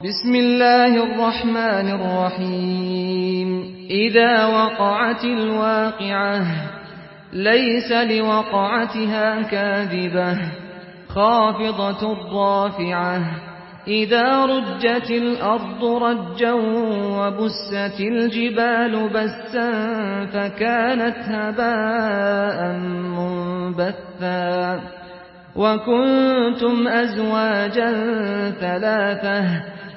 بسم الله الرحمن الرحيم. إذا وقعت الواقعة ليس لوقعتها كاذبة. خافضة رافعة إذا رجت الأرض رجا وبست الجبال بسا فكانت هباء منبثا. وكنتم أزواجا ثلاثة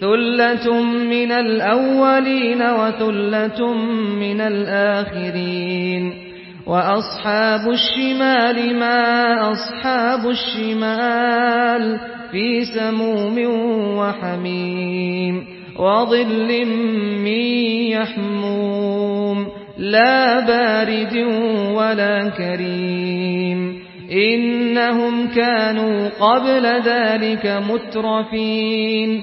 ثلة من الأولين وثلة من الآخرين وأصحاب الشمال ما أصحاب الشمال في سموم وحميم وظل من يحموم لا بارد ولا كريم إنهم كانوا قبل ذلك مترفين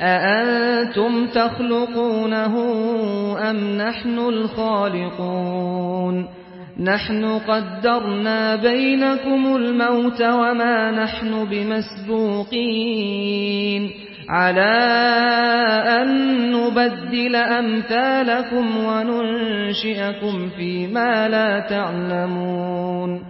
أأنتم تخلقونه أم نحن الخالقون؟ نحن قدرنا بينكم الموت وما نحن بمسبوقين. على أن نبدل أمثالكم وننشئكم فيما لا تعلمون.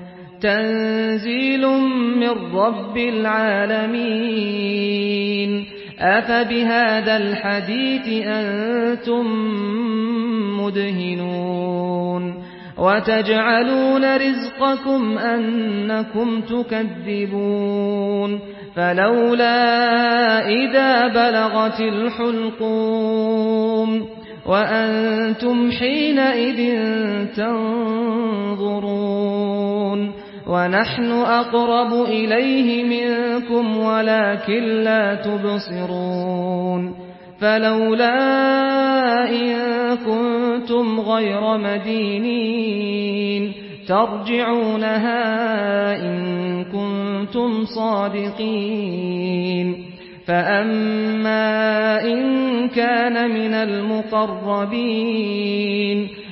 تنزيل من رب العالمين. أفبهذا الحديث أنتم مدهنون. وتجعلون رزقكم أنكم تكذبون. فلولا إذا بلغت الحلقوم. وأنتم حينئذ تنظرون. ونحن أقرب إليه منكم ولكن لا تبصرون فلولا إن كنتم غير مدينين ترجعونها إن كنتم صادقين فأما إن كان من المقربين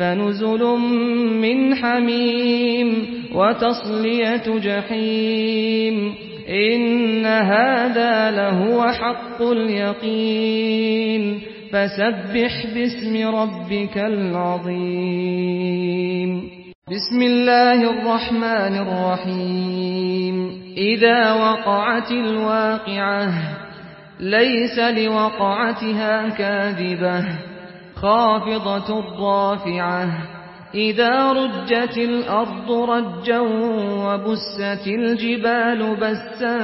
فنزل من حميم وتصلية جحيم إن هذا لهو حق اليقين فسبح باسم ربك العظيم بسم الله الرحمن الرحيم إذا وقعت الواقعة ليس لوقعتها كاذبة خافضة رافعة. إذا رجت الأرض رجا وبست الجبال بسا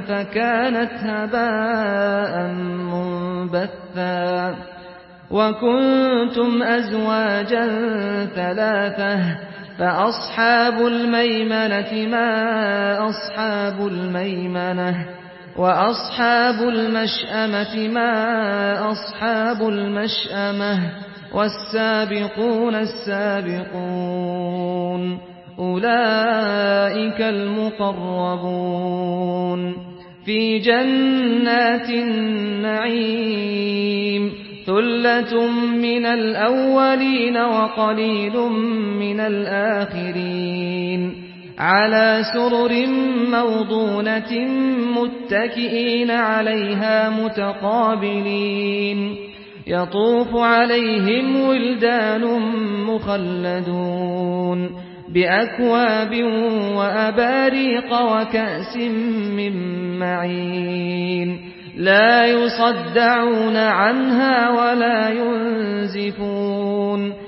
فكانت هباء منبثا. وكنتم أزواجا ثلاثة فأصحاب الميمنة ما أصحاب الميمنة. وأصحاب المشأمة ما أصحاب المشأمة والسابقون السابقون أولئك المقربون في جنات النعيم ثلة من الأولين وقليل من الآخرين على سرر موضونة متكئين عليها متقابلين. يطوف عليهم ولدان مخلدون بأكواب وأباريق وكأس من معين. لا يصدعون عنها ولا ينزفون.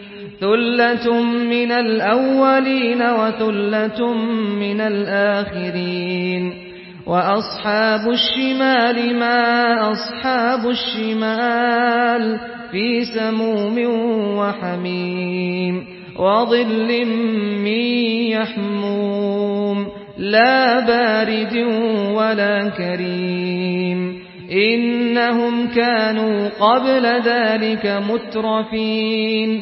ثلة من الأولين وثلة من الآخرين وأصحاب الشمال ما أصحاب الشمال في سموم وحميم وظل من يحموم لا بارد ولا كريم إنهم كانوا قبل ذلك مترفين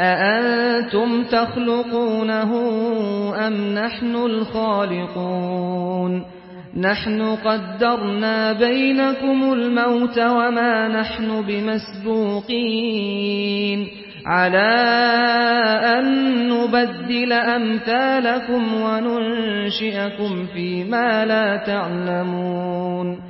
أأنتم تخلقونه أم نحن الخالقون؟ نحن قدرنا بينكم الموت وما نحن بمسبوقين. على أن نبدل أمثالكم وننشئكم فيما لا تعلمون.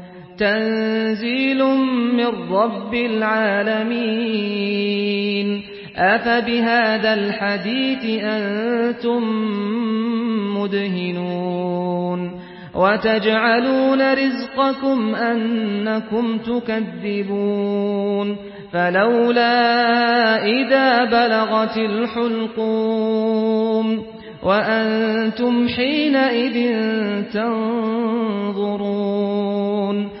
تنزيل من رب العالمين. أفبهذا الحديث أنتم مدهنون. وتجعلون رزقكم أنكم تكذبون. فلولا إذا بلغت الحلقوم. وأنتم حينئذ تنظرون.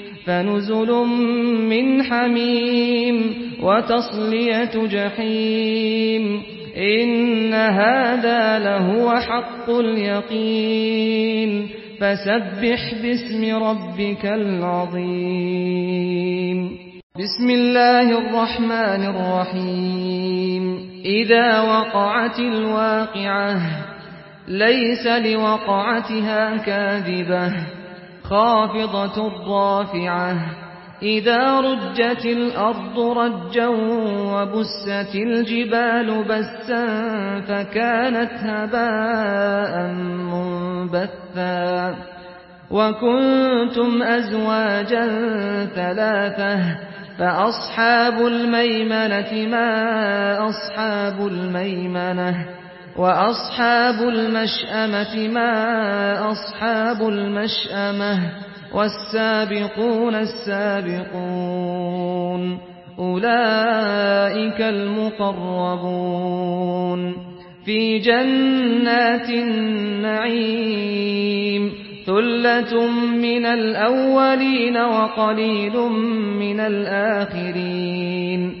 فنزل من حميم وتصلية جحيم إن هذا لهو حق اليقين فسبح باسم ربك العظيم بسم الله الرحمن الرحيم إذا وقعت الواقعة ليس لوقعتها كاذبة خافضة رافعة إذا رجت الأرض رجا وبست الجبال بسا فكانت هباء منبثا. وكنتم أزواجا ثلاثة فأصحاب الميمنة ما أصحاب الميمنة. وأصحاب المشأمة ما أصحاب المشأمة والسابقون السابقون أولئك المقربون في جنات النعيم ثلة من الأولين وقليل من الآخرين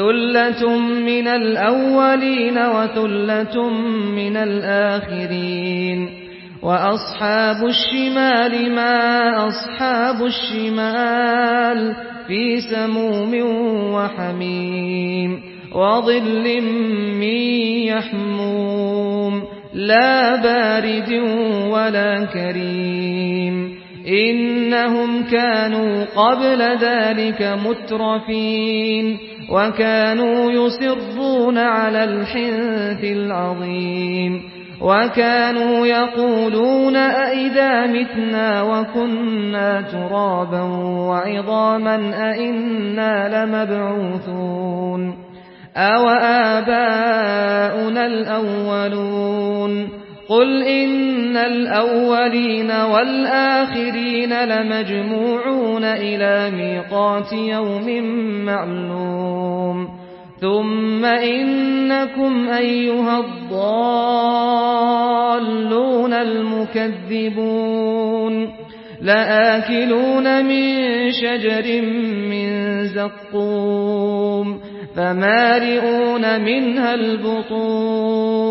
ثلة من الأولين وثلة من الآخرين وأصحاب الشمال ما أصحاب الشمال في سموم وحميم وظل من يحموم لا بارد ولا كريم إنهم كانوا قبل ذلك مترفين وكانوا يصرون على الحنث العظيم وكانوا يقولون أئذا متنا وكنا ترابا وعظاما أئنا لمبعوثون أو آباؤنا الأولون قل إن الأولين والآخرين لمجموعون إلى ميقات يوم معلوم ثم إنكم أيها الضالون المكذبون لآكلون من شجر من زقوم فمارئون منها البطون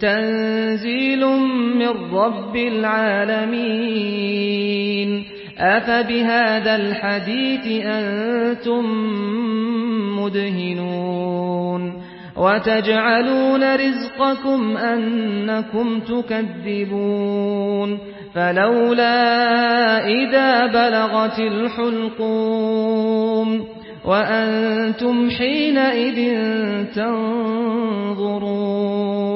تنزيل من رب العالمين. أفبهذا الحديث أنتم مدهنون. وتجعلون رزقكم أنكم تكذبون. فلولا إذا بلغت الحلقوم. وأنتم حينئذ تنظرون.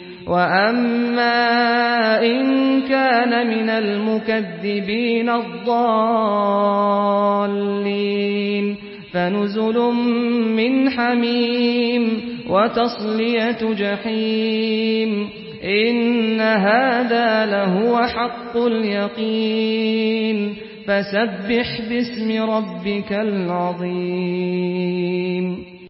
وأما إن كان من المكذبين الضالين فنزل من حميم وتصلية جحيم إن هذا لهو حق اليقين فسبح باسم ربك العظيم